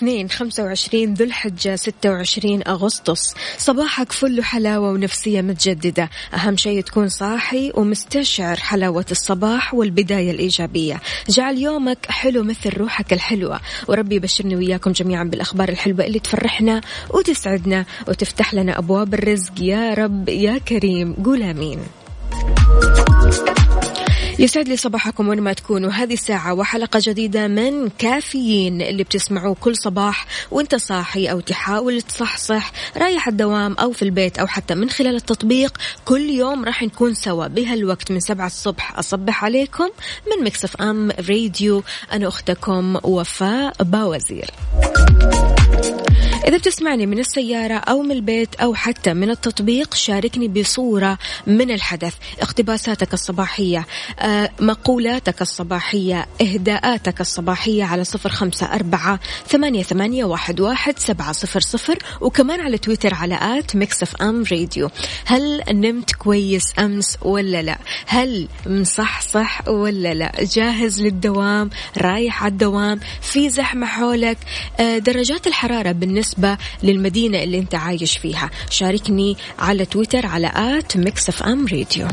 الاثنين 25 ذو الحجة 26 أغسطس. صباحك فل حلاوة ونفسية متجددة. أهم شيء تكون صاحي ومستشعر حلاوة الصباح والبداية الإيجابية. جعل يومك حلو مثل روحك الحلوة. وربي يبشرني وياكم جميعا بالأخبار الحلوة اللي تفرحنا وتسعدنا وتفتح لنا أبواب الرزق. يا رب يا كريم. قول آمين. يسعد لي صباحكم وين ما تكونوا. هذه الساعة وحلقة جديدة من كافيين. اللي بتسمعوه كل صباح وانت صاحي أو تحاول تصحصح رايح الدوام أو في البيت أو حتى من خلال التطبيق كل يوم راح نكون سوا. بهالوقت من سبعة الصبح أصبح عليكم من Mix FM Radio أنا أختكم وفاء باوزير. إذا بتسمعني من السيارة أو من البيت أو حتى من التطبيق شاركني بصورة من الحدث اقتباساتك الصباحية آه، مقولاتك الصباحية إهداءاتك الصباحية على صفر خمسة أربعة ثمانية, ثمانية واحد, واحد سبعة صفر صفر وكمان على تويتر على at Mix FM Radio. هل نمت كويس أمس ولا لا؟ هل مصحصح ولا لا؟ جاهز للدوام؟ رايح على الدوام؟ في زحمة حولك؟ آه، درجات الحرارة بالنسبة بالنسبة للمدينة اللي انت عايش فيها. شاركني على تويتر على at Mix FM Radio.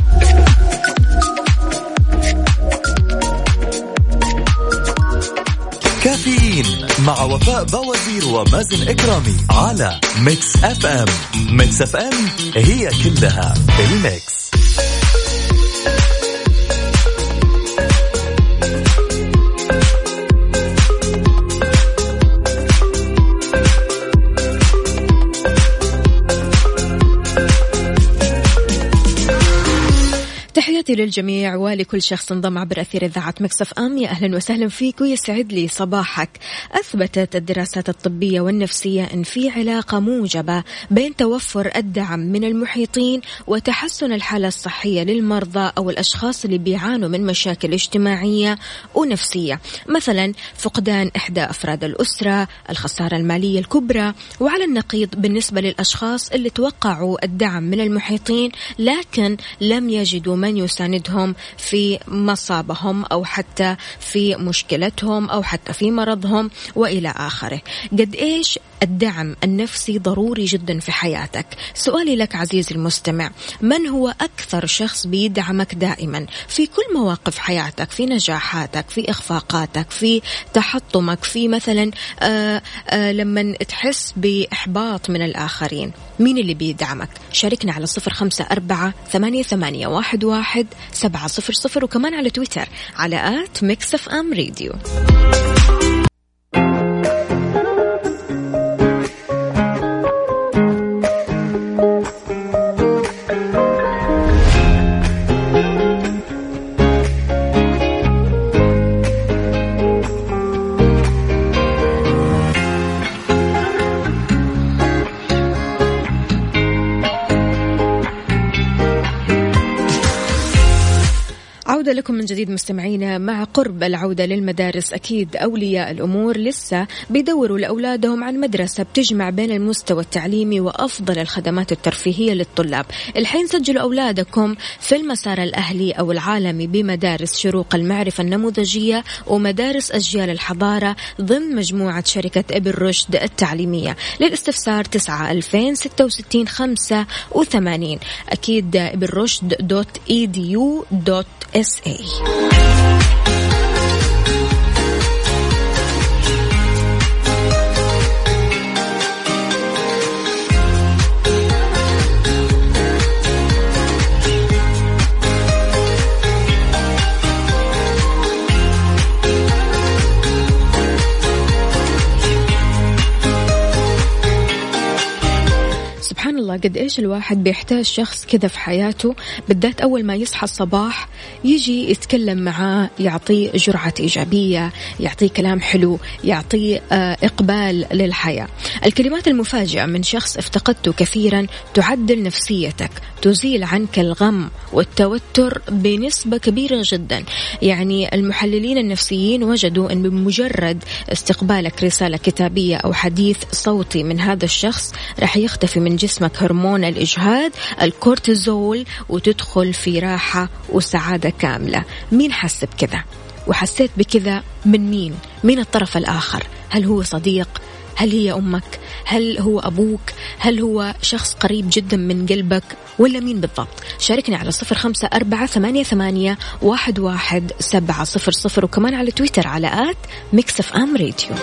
كافيين مع وفاء بوازير ومازن إكرامي على Mix FM. Mix FM هي كلها في ال Mix. تحياتي للجميع ولكل شخص انضم عبر أثير إذاعة Mix FM. يا أهلا وسهلا فيك ويسعد لي صباحك. أثبتت الدراسات الطبية والنفسية أن في علاقة موجبة بين توفر الدعم من المحيطين وتحسن الحالة الصحية للمرضى أو الأشخاص اللي بيعانوا من مشاكل اجتماعية ونفسية. مثلا فقدان إحدى أفراد الأسرة الخسارة المالية الكبرى وعلى النقيض بالنسبة للأشخاص اللي توقعوا الدعم من المحيطين لكن لم يجدوا من يساندهم في مصابهم أو حتى في مشكلتهم أو حتى في مرضهم وإلى آخره. قد إيش الدعم النفسي ضروري جدا في حياتك؟ سؤالي لك عزيزي المستمع من هو أكثر شخص بيدعمك دائما؟ في كل مواقف حياتك في نجاحاتك في إخفاقاتك في تحطمك في مثلا آآ آآ لما تحس بإحباط من الآخرين. مين اللي بيدعمك؟ شاركنا على صفر خمسة أربعة ثمانية, ثمانية واحد, واحد سبعة صفر صفر وكمان على تويتر على آت ميكس أم راديو. لكم من جديد مستمعينا مع قرب العودة للمدارس. أكيد أولياء الأمور لسه بيدوروا لأولادهم عن مدرسة بتجمع بين المستوى التعليمي وأفضل الخدمات الترفيهية للطلاب. الحين سجلوا أولادكم في المسار الأهلي أو العالمي بمدارس شروق المعرفة النموذجية ومدارس أجيال الحضارة ضمن مجموعة شركة إبن رشد التعليمية. للاستفسار 9 2066 85 أكيد إبن رشد دوت إي دي يو دوت إس اي قد إيش الواحد بيحتاج شخص كذا في حياته بالذات أول ما يصحى الصباح يجي يتكلم معاه يعطيه جرعة إيجابية يعطيه كلام حلو يعطيه آه، إقبال للحياة. الكلمات المفاجئة من شخص افتقدته كثيرا تعدل نفسيتك تزيل عنك الغم والتوتر بنسبة كبيرة جدا. يعني المحللين النفسيين وجدوا إن بمجرد استقبالك رسالة كتابية أو حديث صوتي من هذا الشخص راح يختفي من جسمك هرمون الإجهاد الكورتيزول وتدخل في راحة وسعادة كاملة. مين حس بكذا وحسيت بكذا من مين؟ مين الطرف الآخر. هل هو صديق؟ هل هي أمك؟ هل هو أبوك؟ هل هو شخص قريب جدا من قلبك؟ ولا مين بالضبط؟ شاركني على صفر خمسة أربعة ثمانية, ثمانية واحد, واحد سبعة صفر صفر وكمان على تويتر على آت Mix FM Radio.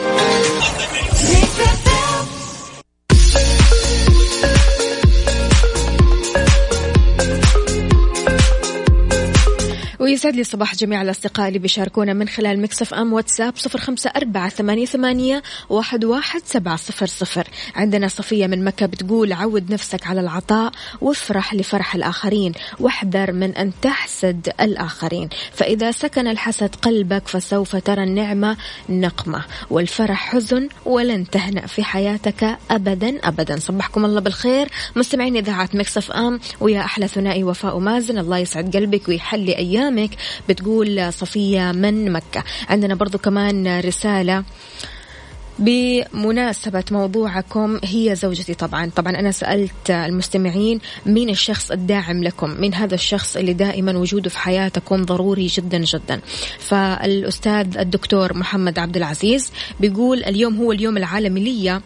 ويسعد لي صباح جميع الأصدقاء اللي بيشاركونا من خلال Mix FM واتساب صفر خمسة أربعة ثمانية, ثمانية واحد, واحد سبعة صفر صفر. عندنا صفية من مكة بتقول عود نفسك على العطاء وافرح لفرح الآخرين واحذر من أن تحسد الآخرين. فإذا سكن الحسد قلبك فسوف ترى النعمة نقمة والفرح حزن ولن تهنأ في حياتك أبدا أبدا. صبحكم الله بالخير. مستمعين إذاعة مكسف أم ويا أحلى ثنائي وفاء مازن. الله يسعد قلبك ويحلي أيام أيامك بتقول صفية من مكة. عندنا برضو كمان رسالة بمناسبة موضوعكم هي زوجتي طبعا. طبعا أنا سألت المستمعين مين الشخص الداعم لكم؟ مين هذا الشخص اللي دائما وجوده في حياتكم ضروري جدا جدا؟ فالأستاذ الدكتور محمد عبد العزيز بيقول اليوم هو اليوم العالمي لي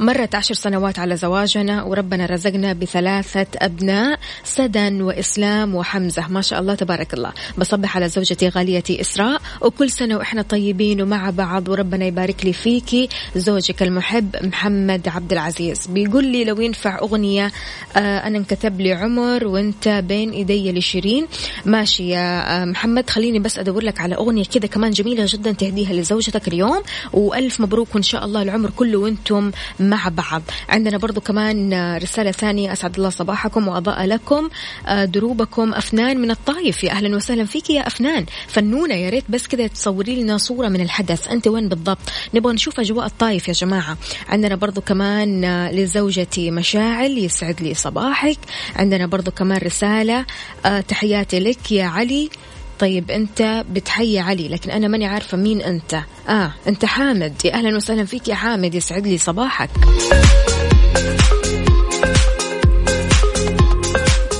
مرت عشر سنوات على زواجنا وربنا رزقنا بثلاثة أبناء سدن وإسلام وحمزة. ما شاء الله تبارك الله. بصبح على زوجتي غاليتي إسراء. وكل سنة وإحنا طيبين ومع بعض وربنا يبارك لي فيكي زوجك المحب محمد عبد العزيز. بيقول لي لو ينفع أغنية آه أنا انكتب لي عمر وأنت بين إيدي لشيرين. ماشي يا آه محمد خليني بس أدور لك على أغنية كذا كمان جميلة جدا تهديها لزوجتك اليوم. وألف مبروك وإن شاء الله العمر كله وأنتم مع بعض. عندنا برضو كمان رسالة ثانية. أسعد الله صباحكم وأضاء لكم. آه، دروبكم أفنان من الطايف. يا أهلا وسهلا فيك يا أفنان. فنونة يا ريت بس كذا تصوري لنا صورة من الحدث. أنت وين بالضبط؟ نبغى نشوف أجواء الطايف يا جماعة. عندنا برضو كمان آه، لزوجتي مشاعل. يسعد لي صباحك. عندنا برضو كمان رسالة آه، تحياتي لك يا علي. طيب أنت بتحيي علي لكن أنا ماني عارفة مين أنت. آه أنت حامد. يا أهلا وسهلا فيك يا حامد يسعد لي صباحك.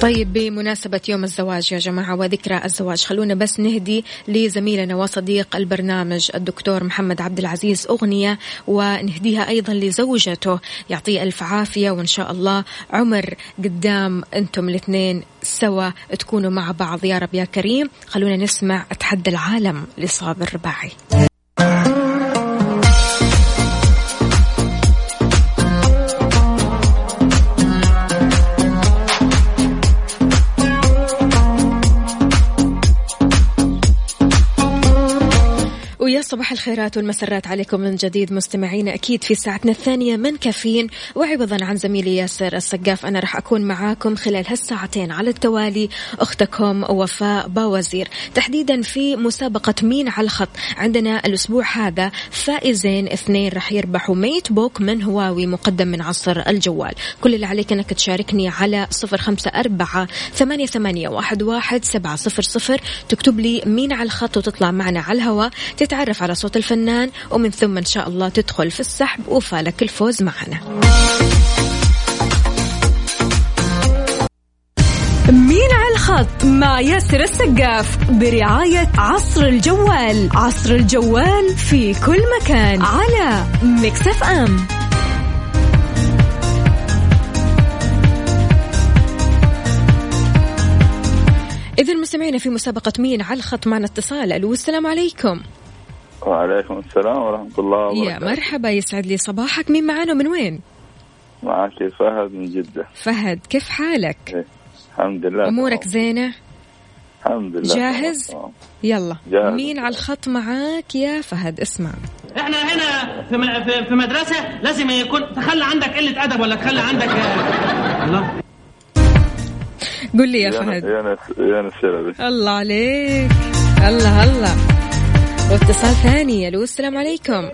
طيب بمناسبة يوم الزواج يا جماعة وذكرى الزواج خلونا بس نهدي لزميلنا وصديق البرنامج الدكتور محمد عبد العزيز أغنية ونهديها أيضا لزوجته يعطيه ألف عافية وإن شاء الله عمر قدام أنتم الاثنين سوا تكونوا مع بعض. يا رب يا كريم خلونا نسمع أتحدى العالم لصابر الرباعي صباح الخيرات والمسرات عليكم من جديد مستمعينا أكيد في ساعتنا الثانية من كافيين. وعوضا عن زميلي ياسر السقاف أنا راح أكون معاكم خلال هالساعتين على التوالي. أختكم وفاء باوزير. تحديدا في مسابقة مين على الخط. عندنا الأسبوع هذا فائزين اثنين راح يربحوا ميت بوك من هواوي مقدم من عصر الجوال. كل اللي عليك أنك تشاركني على صفر خمسة أربعة ثمانية, ثمانية واحد, واحد سبعة صفر صفر. تكتب لي مين على الخط وتطلع معنا على الهواء. تتعرف على صوت الفنان ومن ثم إن شاء الله تدخل في السحب وفالك الفوز معنا. مين على الخط؟ مع ياسر السقاف برعاية عصر الجوال. عصر الجوال في كل مكان على مكسف أم إذا مستمعينا في مسابقة مين على الخط معنا اتصال. ألو السلام عليكم. وعليكم السلام ورحمة الله وبركاته يا مرحبا يسعد لي صباحك مين معانا من وين؟ معك فهد من جدة فهد كيف حالك؟ إيه. الحمد لله أمورك تمام. زينة؟ الحمد لله جاهز؟ تمام. يلا جاهز. مين على الخط معاك يا فهد اسمع إحنا هنا في م- في- في مدرسة لازم يكون تخلى عندك قلة أدب ولا تخلى عندك آه، الله قل لي يا فهد يا نس يا الله عليك الله الله واتصال ثاني ألو السلام عليكم.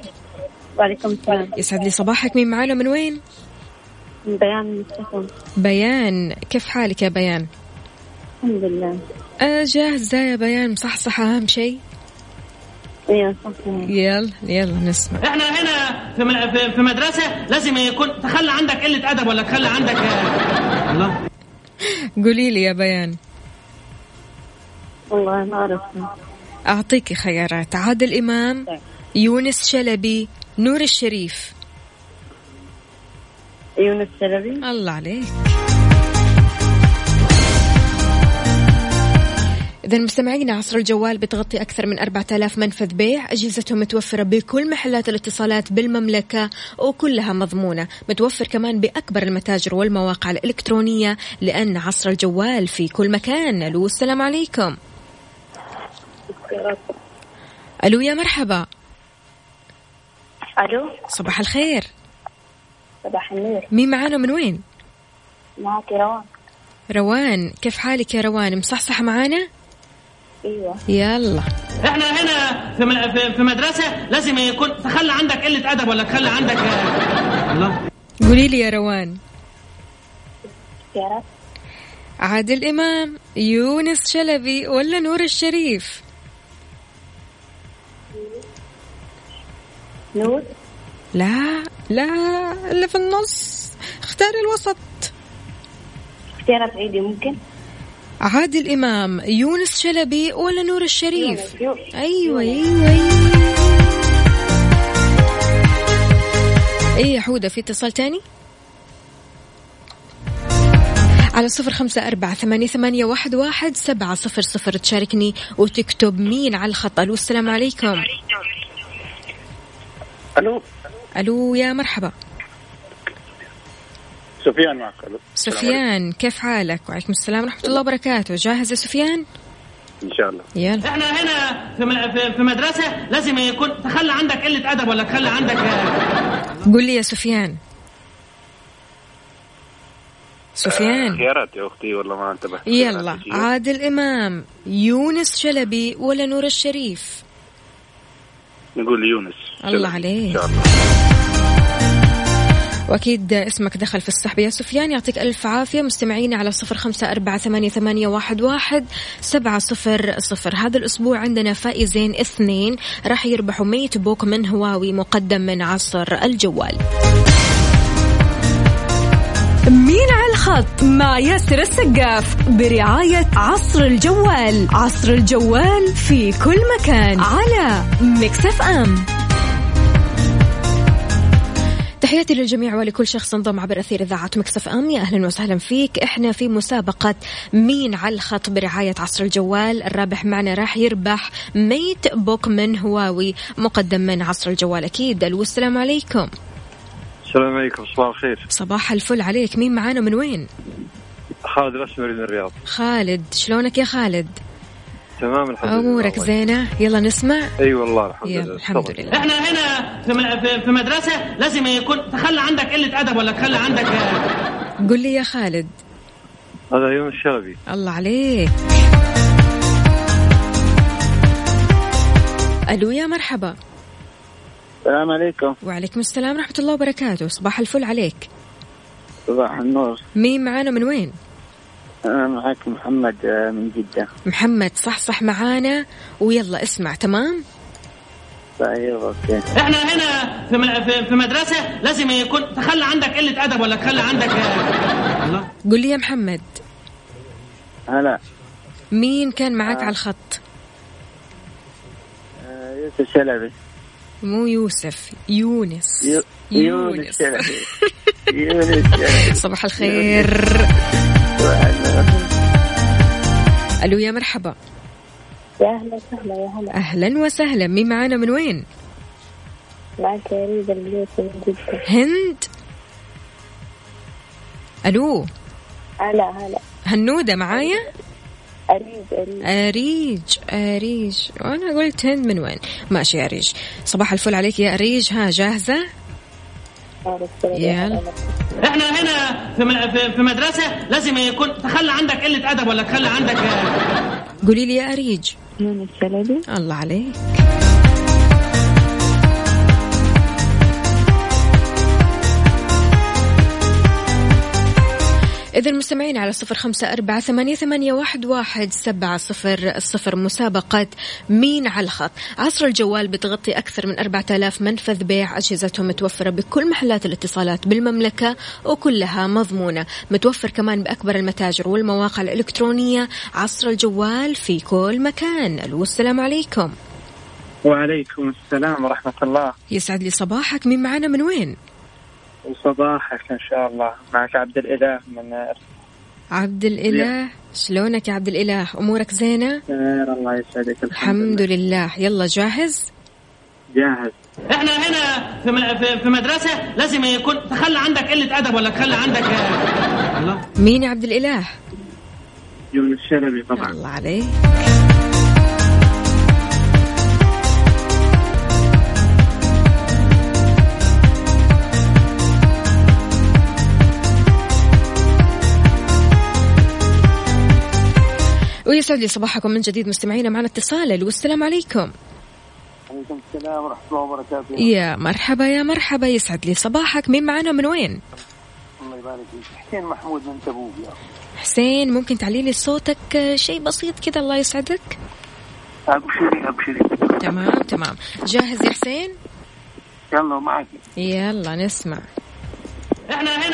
وعليكم السلام. يسعد لي صباحك مين معانا؟ من وين؟ بيان مستقيم بيان. كيف حالك يا بيان؟ الحمد لله. أه جاهزة يا بيان؟ مصحصحة أهم شيء؟ أيوه صح يلا يلا نسمع. إحنا هنا في م- في- في مدرسة لازم يكون تخلى عندك قلة أدب ولا تخلى عندك آه، الله. قولي لي يا بيان. والله ما أعرف. أعطيكي خيارات. عادل إمام يونس شلبي نور الشريف. يونس شلبي؟ الله عليك. إذا مستمعينا عصر الجوال بتغطي أكثر من 4000 منفذ بيع. أجهزتهم متوفرة بكل محلات الاتصالات بالمملكة وكلها مضمونة. متوفر كمان بأكبر المتاجر والمواقع الإلكترونية لأن عصر الجوال في كل مكان. ألو السلام عليكم. ألو يا مرحبا. ألو. صباح الخير. صباح النور. مين معانا؟ من وين؟ معك روان. روان كيف حالك يا روان؟ مصحصح معانا؟ أيوه. يلا. إحنا هنا في م- في- في مدرسة لازم يكون تخلى عندك قلة أدب ولا تخلى عندك آه، الله. قولي لي يا روان. اختيارات عادل إمام يونس شلبي ولا نور الشريف؟ نور لا لا اللي في النص. اختاري الوسط. اختيارات عيدي ممكن؟ عادل إمام يونس شلبي ولا نور الشريف؟ يونس. أيوة أيوة أيوة. يا حودة في اتصال تاني؟ على صفر خمسة أربعة ثمانية, ثمانية واحد, واحد سبعة صفر صفر. تشاركني وتكتب مين على الخط. ألو السلام عليكم. ألو. ألو يا مرحبا. سفيان معك ألو. سفيان كيف حالك؟ وعليكم السلام ورحمة الله وبركاته. جاهز يا سفيان؟ إن شاء الله. يلا. إحنا هنا في م- في- في مدرسة لازم يكون تخلى عندك قلة أدب ولا تخلى عندك آه، قل لي يا سفيان. سفيان. خيارات يا أختي والله ما أنتبهت. يلا. عادل إمام يونس شلبي ولا نور الشريف؟ نقول يونس الله عليك. وأكيد اسمك دخل في السحب. يا سفيان يعطيك ألف عافية. مستمعين على صفر خمسة أربعة ثمانية, ثمانية واحد, واحد سبعة صفر صفر. هذا الأسبوع عندنا فائزين اثنين. راح يربحوا MateBook من هواوي مقدم من عصر الجوال. مين على الخط مع ياسر السقاف برعاية عصر الجوال. عصر الجوال في كل مكان على Mix FM. تحياتي للجميع ولكل شخص انضم عبر أثير إذاعة Mix FM. يا أهلا وسهلا فيك. إحنا في مسابقة مين على الخط برعاية عصر الجوال. الرابح معنا راح يربح MateBook من هواوي مقدم من عصر الجوال أكيد. ألو السلام عليكم. السلام عليكم صباح الخير. صباح الفل عليك. مين معانا من وين؟ خالد الأسمري من الرياض. خالد شلونك يا خالد؟ تمام الحمد لله. أمورك. زينة؟ يلا نسمع. أي والله الحمد لله. الحمد. لله. إحنا هنا في م- في- في مدرسة لازم يكون تخلى عندك قلة أدب ولا تخلى عندك قل لي يا خالد. هذا يونس الشلبي. الله عليك. ألو يا مرحبا. السلام عليكم. وعليكم السلام ورحمة الله وبركاته. صباح الفل عليك. صباح النور. مين معانا من وين؟ أنا معك محمد آه، من جدة. محمد صح صح معانا. ويلا اسمع تمام؟ طيب okay. إحنا هنا في في- مدرسة لازم يكون تخلى عندك قلة أدب ولا تخلى عندك آه، الله. قل لي يا محمد. هلا. مين كان معك آه. على الخط؟ آه، يوسف شلبي. مو يوسف يونس. يو- يونس. يونس يونس شلبي صباح الخير. ألو يا مرحبا. يا أهلا وسهلا يا هلا. أهلا وسهلا. مين معانا؟ من وين؟ معك من جدة. هند. ألو. هلا هلا. هنودة معايا؟ أريد أريد أريج أريج. وأنا قلت هند من وين؟ ماشي يا أريج. صباح الفل عليك يا أريج. ها يا يلا. إحنا هنا في م- في- في مدرسة لازم يكون تخلى عندك قلة أدب ولا تخلى عندك قولي لي يا أريج. يونس شلبي الله عليك. إذا المستمعين على صفر خمسة أربعة ثمانية, ثمانية واحد, واحد سبعة صفر الصفر مسابقة مين على الخط. عصر الجوال بتغطي أكثر من أربعة آلاف منفذ بيع. أجهزتهم متوفرة بكل محلات الاتصالات بالمملكة وكلها مضمونة. متوفر كمان بأكبر المتاجر والمواقع الإلكترونية. عصر الجوال في كل مكان. ألو السلام عليكم. وعليكم السلام ورحمة الله. يسعد لي صباحك. مين معنا من وين؟ وصباحك إن شاء الله. معك عبد الإله من عبد الإله شلونك يا عبد الإله؟ أمورك زينة؟ خير الله يسعدك. الحمد لله. يلا جاهز؟ جاهز. إحنا هنا في في- في مدرسة لازم يكون تخلى عندك قلة أدب ولا تخلى عندك؟ الله مين يا عبد الإله؟ يونس شلبي طبعا. الله عليك. ويسعد لي صباحكم من جديد مستمعينا معنا اتصال والسلام عليكم. عليكم السلام ورحمة الله وبركاته. يا مرحبا يا مرحبا يسعد لي صباحك. مين معنا من وين؟ الله يبارك فيك. حسين محمود من تبوك. يا حسين ممكن تعلي لي صوتك؟ شيء بسيط كذا الله يسعدك. أبشري أبشري تمام تمام. جاهز يا حسين؟ يلا معك. يلا نسمع. إحنا هنا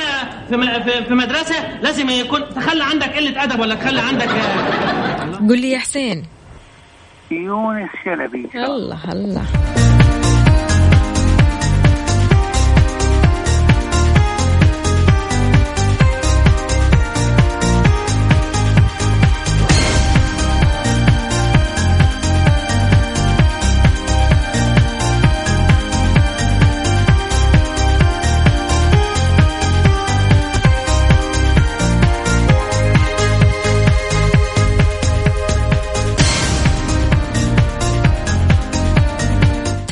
في م- في- في مدرسة لازم يكون تخلى عندك قلة أدب ولا تخلى عندك آه، قل لي يا حسين. يونس شلبي الله الله.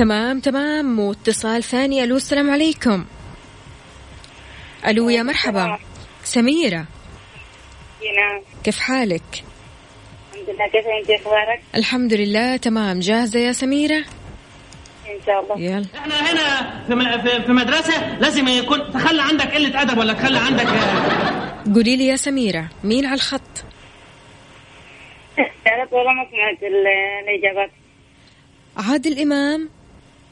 تمام تمام. واتصال ثاني. ألو السلام عليكم. ألو يا مرحبا. سميرة. نعم. كيف حالك؟ الحمد لله. كيف أنت؟ أخبارك؟ الحمد لله تمام. جاهزة يا سميرة؟ إن شاء الله. يلا. إحنا هنا في م- في- في مدرسة لازم يكون تخلى عندك قلة أدب ولا تخلى عندك قولي لي يا سميرة مين على الخط؟ تعرف والله ما سمعت ال- الإجابات. عادل إمام.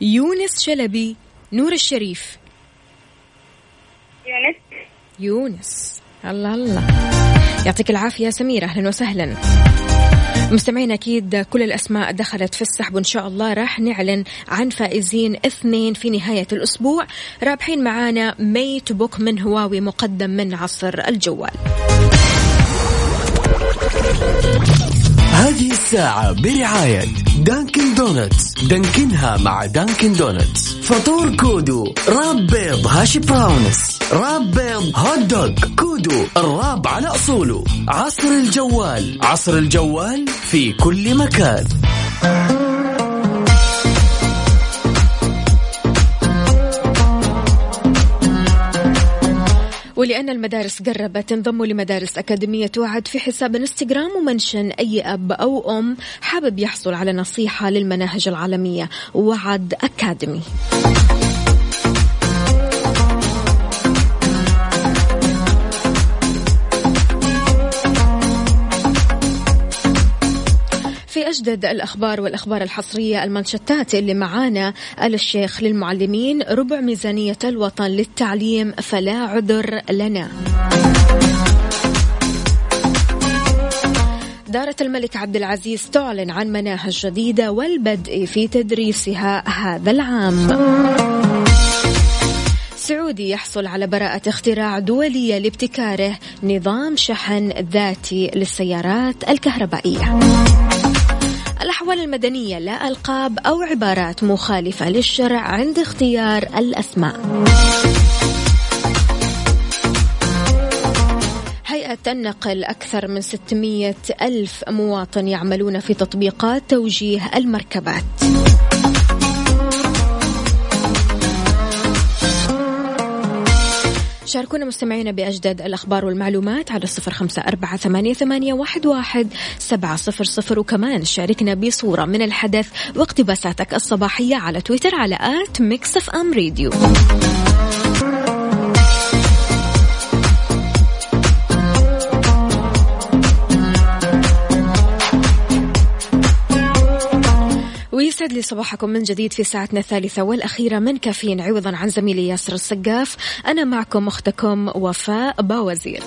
يونس شلبي نور الشريف. يونس. يونس. الله الله. يعطيك العافية يا سميرة أهلا وسهلا. مستمعين أكيد كل الأسماء دخلت في السحب وإن شاء الله راح نعلن عن فائزين اثنين في نهاية الأسبوع. رابحين معانا MateBook من هواوي مقدم من عصر الجوال. هذه الساعة برعاية Dunkin' Donuts دانكنها مع Dunkin' Donuts فطور كودو wrap بيض hash browns. wrap بيض hot dog كودو ال wrap على أصوله. عصر الجوال. عصر الجوال في كل مكان. ولأن المدارس قربت انضموا لمدارس أكاديمية وعد في حساب انستغرام و mention أي أب أو أم حابب يحصل على نصيحة للمناهج العالمية وعد أكاديمي. في أجدد الأخبار والأخبار الحصرية المانشتات اللي معانا قال الشيخ للمعلمين ربع ميزانية الوطن للتعليم فلا عذر لنا. دارة الملك عبد العزيز تعلن عن مناهج جديدة والبدء في تدريسها هذا العام. سعودي يحصل على براءة اختراع دولية لابتكاره نظام شحن ذاتي للسيارات الكهربائية. الأحوال المدنية لا ألقاب أو عبارات مخالفة للشرع عند اختيار الأسماء. هيئة النقل أكثر من 600 ألف مواطن يعملون في تطبيقات توجيه المركبات. شاركونا مستمعينا بأجدد الأخبار والمعلومات على صفر خمسة أربعة ثمانية, واحد, سبعة صفر صفر. وكمان شاركنا بصورة من الحدث واقتباساتك الصباحية على تويتر على at Mix FM Radio ويسعد لي صباحكم من جديد في ساعتنا الثالثة والأخيرة من كافيين عوضا عن زميلي ياسر السقاف. أنا معكم أختكم وفاء باوزير.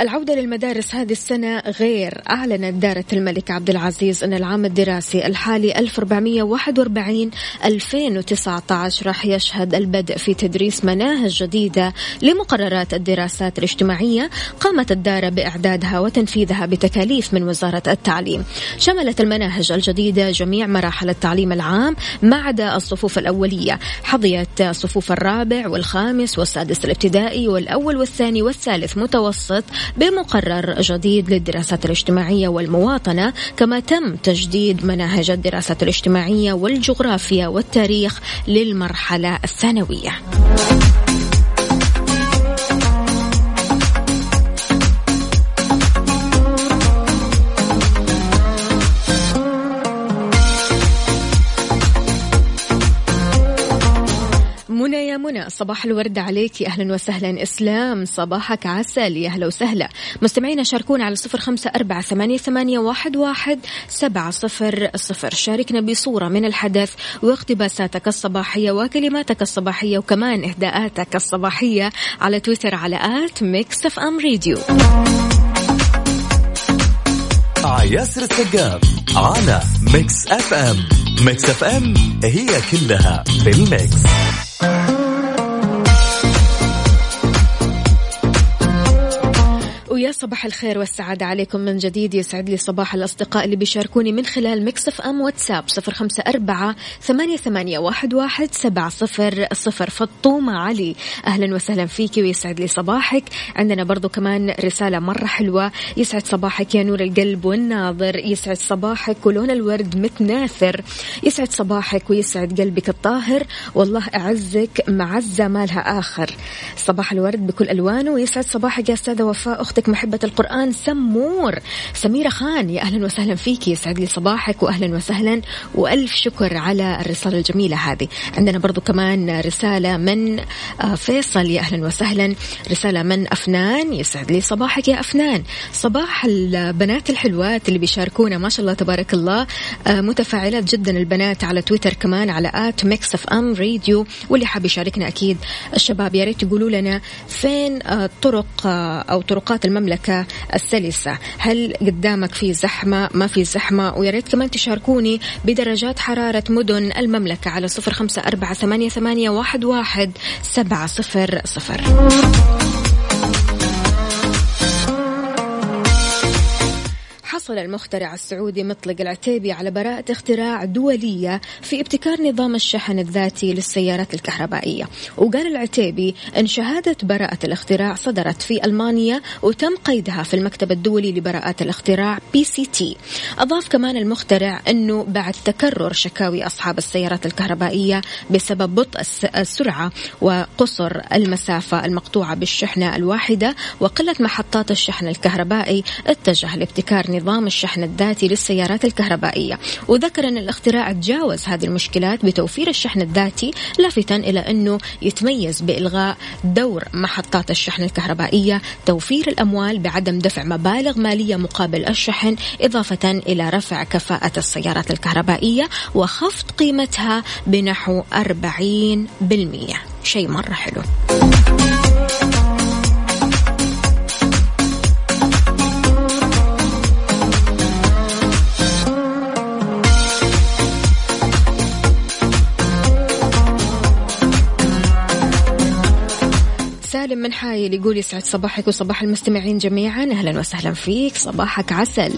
العودة للمدارس هذه السنة غير أعلنت دارة الملك عبد العزيز أن العام الدراسي الحالي 1441 2019 راح يشهد البدء في تدريس مناهج جديدة لمقررات الدراسات الاجتماعية قامت الدارة بإعدادها وتنفيذها بتكاليف من وزارة التعليم. شملت المناهج الجديدة جميع مراحل التعليم العام ما عدا الصفوف الأولية. حظيت صفوف الرابع والخامس والسادس الابتدائي والأول والثاني والثالث متوسط بمقرر جديد للدراسات الاجتماعية والمواطنة كما تم تجديد مناهج الدراسات الاجتماعية والجغرافيا والتاريخ للمرحلة الثانوية. يا منى صباح الورد عليك. أهلا وسهلا. إسلام صباحك عسل. يا أهلا وسهلا. مستمعينا شاركونا على صفر خمسة أربعة ثمانية, ثمانية واحد, واحد سبعة صفر صفر. شاركنا بصورة من الحدث واقتباساتك الصباحية وكلماتك الصباحية وكمان إهداءاتك الصباحية على تويتر على at Mix FM Radio ياسر السقاف على Mix FM. Mix FM هي كلها في ال mix. صباح الخير والسعادة عليكم من جديد. يسعد لي صباح الأصدقاء اللي بيشاركوني من خلال مكسف أم واتساب صفر خمسة أربعة ثمانية, ثمانية واحد, واحد سبعة صفر صفر. فطومة علي أهلا وسهلا فيك ويسعد لي صباحك. عندنا برضو كمان رسالة مرة حلوة. يسعد صباحك يا نور القلب والناظر. يسعد صباحك ولون الورد متناثر. يسعد صباحك ويسعد قلبك الطاهر. والله أعزك معزة ما لها آخر. صباح الورد بكل ألوانه. ويسعد صباحك يا أستاذة وفاء أختك محبة القرآن سمور. سميرة خان يا أهلا وسهلا فيك. يسعد لي صباحك وأهلا وسهلا. وألف شكر على الرسالة الجميلة هذه. عندنا برضو كمان رسالة من آه، فيصل يا أهلا وسهلا. رسالة من أفنان. يسعد لي صباحك يا أفنان. صباح البنات الحلوات اللي بيشاركونا ما شاء الله تبارك الله. آه، متفاعلات جدا البنات على تويتر كمان على at Mix FM Radio. واللي حاب يشاركنا أكيد الشباب يا ريت تقولوا لنا فين آه، طرق أو طرقات المملكة السلسة هل قدامك في زحمة؟ ما في زحمة؟ ويا ريت كمان تشاركوني بدرجات حرارة مدن المملكة على صفر خمسة أربعة ثمانية واحد, واحد سبعة صفر صفر. حصل المخترع السعودي مطلق العتيبي على براءة اختراع دولية في ابتكار نظام الشحن الذاتي للسيارات الكهربائية. وقال العتيبي أن شهادة براءة الاختراع صدرت في ألمانيا وتم قيدها في المكتب الدولي لبراءات الاختراع PCT. أضاف كمان المخترع أنه بعد تكرر شكاوي أصحاب السيارات الكهربائية بسبب بطء السرعة وقصر المسافة المقطوعة بالشحنة الواحدة وقلة محطات الشحن الكهربائي اتجه لابتكار نظام الشحن الذاتي للسيارات الكهربائية. وذكر أن الاختراع تجاوز هذه المشكلات بتوفير الشحن الذاتي لافتا إلى أنه يتميز بإلغاء دور محطات الشحن الكهربائية توفير الأموال بعدم دفع مبالغ مالية مقابل الشحن إضافة إلى رفع كفاءة السيارات الكهربائية وخفض قيمتها بنحو 40% شيء مرة حلو. سالم من حايل يقول يسعد صباحك وصباح المستمعين جميعا. أهلا وسهلا فيك. صباحك عسل.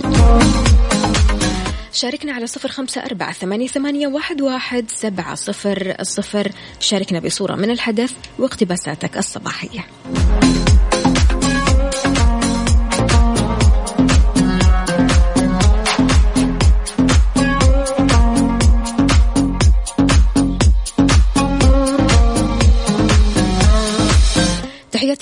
شاركنا على صفر خمسة أربعة ثمانية, ثمانية واحد, واحد سبعة صفر صفر. شاركنا بصورة من الحدث واقتباساتك الصباحية.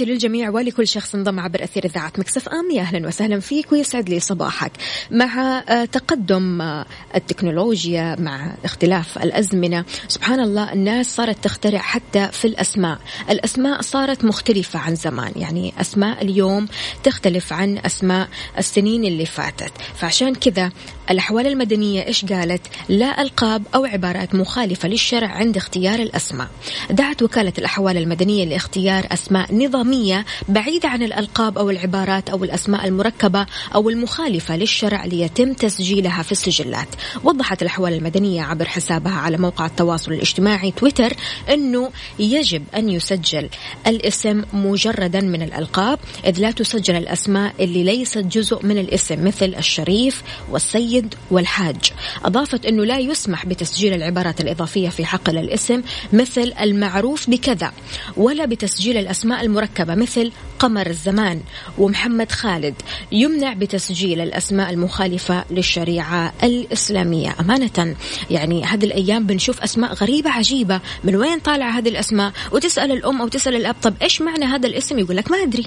للجميع ولكل شخص انضم عبر أثير إذاعة مكسف أم. يا أهلا وسهلا فيك ويسعد لي صباحك. مع آه، تقدم آه، التكنولوجيا مع اختلاف الأزمنة سبحان الله الناس صارت تخترع حتى في الأسماء. الأسماء صارت مختلفة عن زمان. يعني أسماء اليوم تختلف عن أسماء السنين اللي فاتت. فعشان كذا الأحوال المدنية إيش قالت؟ لا ألقاب أو عبارات مخالفة للشرع عند اختيار الأسماء. دعت وكالة الأحوال المدنية لاختيار أسماء نظامية بعيدة عن الألقاب أو العبارات أو الأسماء المركبة أو المخالفة للشرع ليتم تسجيلها في السجلات. وضحت الأحوال المدنية عبر حسابها على موقع التواصل الاجتماعي تويتر أنه يجب أن يسجل الاسم مجردا من الألقاب إذ لا تسجل الأسماء اللي ليست جزء من الاسم مثل الشريف والسيد والحاج. أضافت أنه لا يسمح بتسجيل العبارات الإضافية في حقل الاسم مثل المعروف بكذا ولا بتسجيل الأسماء المركبة مثل قمر الزمان ومحمد خالد. يمنع بتسجيل الأسماء المخالفة للشريعة الإسلامية. أمانة يعني هذه الأيام بنشوف أسماء غريبة عجيبة. من وين طالعة هذه الأسماء؟ وتسأل الأم أو تسأل الأب طب إيش معنى هذا الاسم؟ يقول لك ما أدري.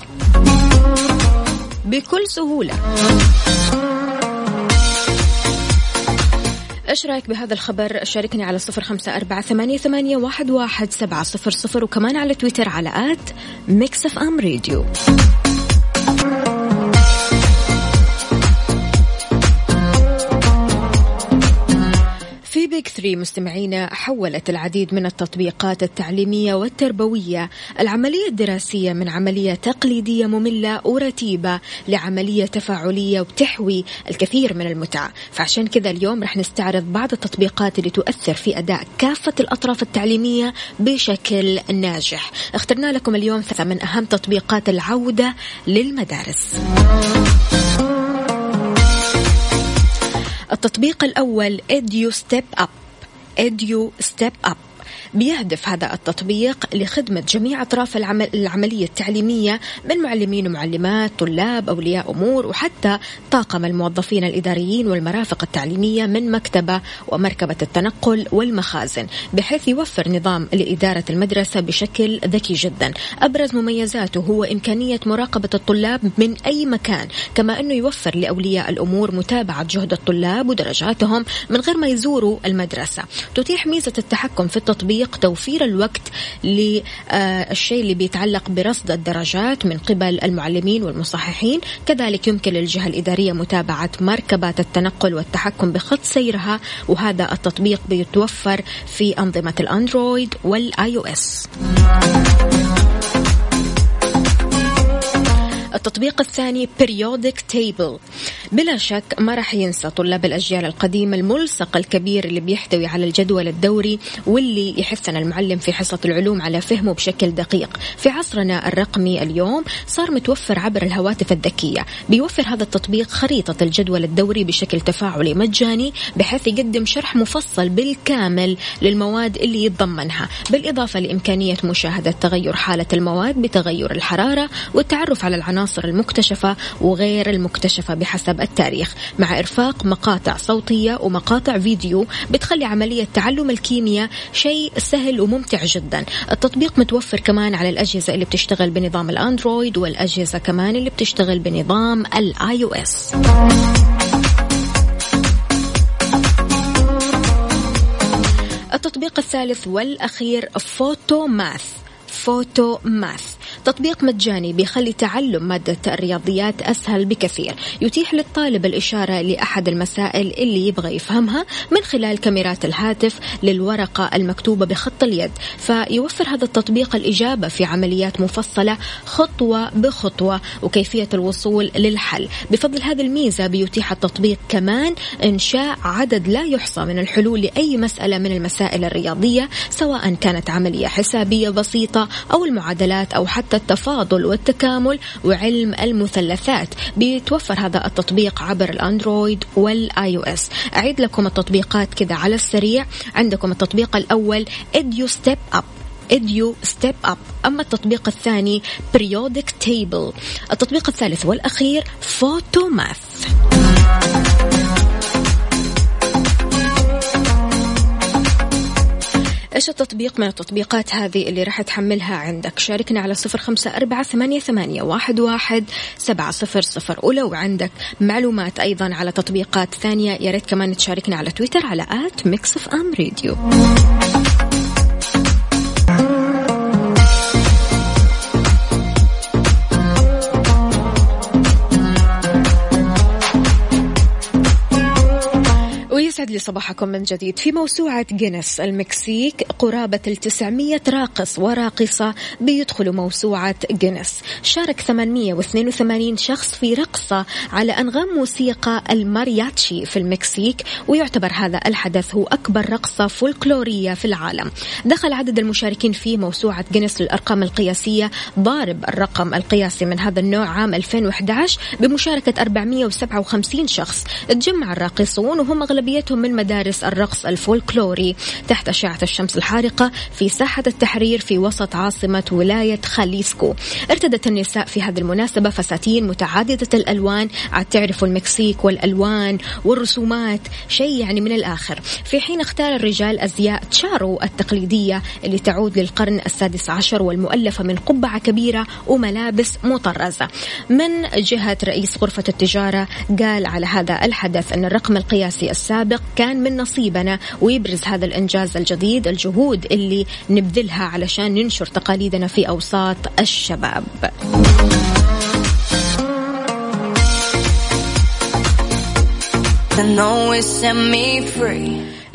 بكل سهولة. إيش رأيك بهذا الخبر؟ شاركني على صفر خمسة أربعة ثمانية, ثمانية واحد, واحد سبعة صفر صفر وكمان على تويتر على at Mix FM Radio. في Pick 3 مستمعينا حولت العديد من التطبيقات التعليمية والتربوية. العملية الدراسية من عملية تقليدية مملة ورتيبة لعملية تفاعلية وتحوي الكثير من المتعة فعشان كذا اليوم رح نستعرض بعض التطبيقات اللي تؤثر في أداء كافة الأطراف التعليمية بشكل ناجح. اخترنا لكم اليوم ثلاثة من أهم تطبيقات العودة للمدارس. التطبيق الأول إديو ستيب أب Edu Step Up بيهدف هذا التطبيق لخدمة جميع أطراف العمل العملية التعليمية من معلمين ومعلمات طلاب أولياء أمور وحتى طاقم الموظفين الإداريين والمرافق التعليمية من مكتبة ومركبة التنقل والمخازن بحيث يوفر نظام لإدارة المدرسة بشكل ذكي جدا. أبرز مميزاته هو إمكانية مراقبة الطلاب من أي مكان كما أنه يوفر لأولياء الأمور متابعة جهد الطلاب ودرجاتهم من غير ما يزوروا المدرسة. تتيح ميزة التحكم في التطبيق توفير الوقت للشيء اللي بيتعلق برصد الدرجات من قبل المعلمين والمصححين. كذلك يمكن للجهة الإدارية متابعة مركبات التنقل والتحكم بخط سيرها وهذا التطبيق بيتوفر في أنظمة الأندرويد والآي أو إس. التطبيق الثاني periodic table. بلا شك ما راح ينسى طلاب الأجيال القديمة الملصق الكبير اللي بيحتوي على الجدول الدوري واللي يحثنا المعلم في حصة العلوم على فهمه بشكل دقيق. في عصرنا الرقمي اليوم صار متوفر عبر الهواتف الذكية. بيوفر هذا التطبيق خريطة الجدول الدوري بشكل تفاعلي مجاني بحيث يقدم شرح مفصل بالكامل للمواد اللي يتضمنها بالإضافة لإمكانية مشاهدة تغير حالة المواد بتغير الحرارة والتعرف على العناصر المكتشفة وغير المكتشفة بحسب التاريخ مع إرفاق مقاطع صوتية ومقاطع فيديو بتخلي عملية تعلم الكيمياء شيء سهل وممتع جدا. التطبيق متوفر كمان على الأجهزة اللي بتشتغل بنظام ال Android والأجهزة كمان اللي بتشتغل بنظام ال iOS. التطبيق الثالث والأخير Photomath فوتو ماث تطبيق مجاني بيخلي تعلم مادة الرياضيات أسهل بكثير. يتيح للطالب الإشارة لأحد المسائل اللي يبغى يفهمها من خلال كاميرات الهاتف للورقة المكتوبة بخط اليد. فيوفر هذا التطبيق الإجابة في عمليات مفصلة خطوة بخطوة وكيفية الوصول للحل. بفضل هذه الميزة بيتيح التطبيق كمان إنشاء عدد لا يحصى من الحلول لأي مسألة من المسائل الرياضية سواء كانت عملية حسابية بسيطة أو المعادلات أو حتى التفاضل والتكامل وعلم المثلثات بيتوفر هذا التطبيق عبر ال Android وال iOS. أعيد لكم التطبيقات كذا على السريع. عندكم التطبيق الأول Edu Step Up. Edu Step Up. أما التطبيق الثاني Periodic Table التطبيق الثالث والأخير Photomath إيش التطبيق؟ من التطبيقات هذه اللي راح تحملها عندك؟ شاركنا على صفر خمسة أربعة ثمانية, ثمانية واحد, واحد سبعة صفر صفر. ولو عندك معلومات أيضا على تطبيقات ثانية يا ريت كمان تشاركنا على تويتر على at Mix FM Radio يسعد لي صباحكم من جديد. في موسوعة جينيس المكسيك قرابة ال 900 راقص وراقصة بيدخلوا موسوعة جينيس شارك 882 شخص في رقصة على أنغام موسيقى المارياتشي في المكسيك ويعتبر هذا الحدث هو أكبر رقصة فولكلورية في العالم. دخل عدد المشاركين في موسوعة جينيس للأرقام القياسية ضارب الرقم القياسي من هذا النوع عام 2011 بمشاركة 457 شخص. تجمع الراقصون وهم أغلبيتهم من مدارس الرقص الفولكلوري. تحت أشعة الشمس الحارقة في ساحة التحرير في وسط عاصمة ولاية خاليسكو. ارتدت النساء في هذه المناسبة فساتين متعددة الألوان. عاد تعرفوا المكسيك والألوان والرسومات. شيء يعني من الآخر. في حين اختار الرجال أزياء تشارو التقليدية اللي تعود للقرن السادس عشر والمؤلفة من قبعة كبيرة وملابس مطرزة. من جهة رئيس غرفة التجارة قال على هذا الحدث أن الرقم القياسي السابق كان من نصيبنا ويبرز هذا الإنجاز الجديد الجهود اللي نبذلها علشان ننشر تقاليدنا في أوساط الشباب.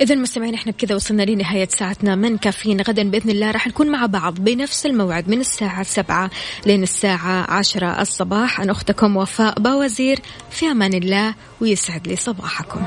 إذا مستمعين إحنا بكذا وصلنا لنهاية ساعتنا من كافيين. غدا بإذن الله راح نكون مع بعض بنفس الموعد من الساعة سبعة لين الساعة عشرة الصباح. أنا أختكم وفاء باوزير. في أمان الله ويسعد لي صباحكم.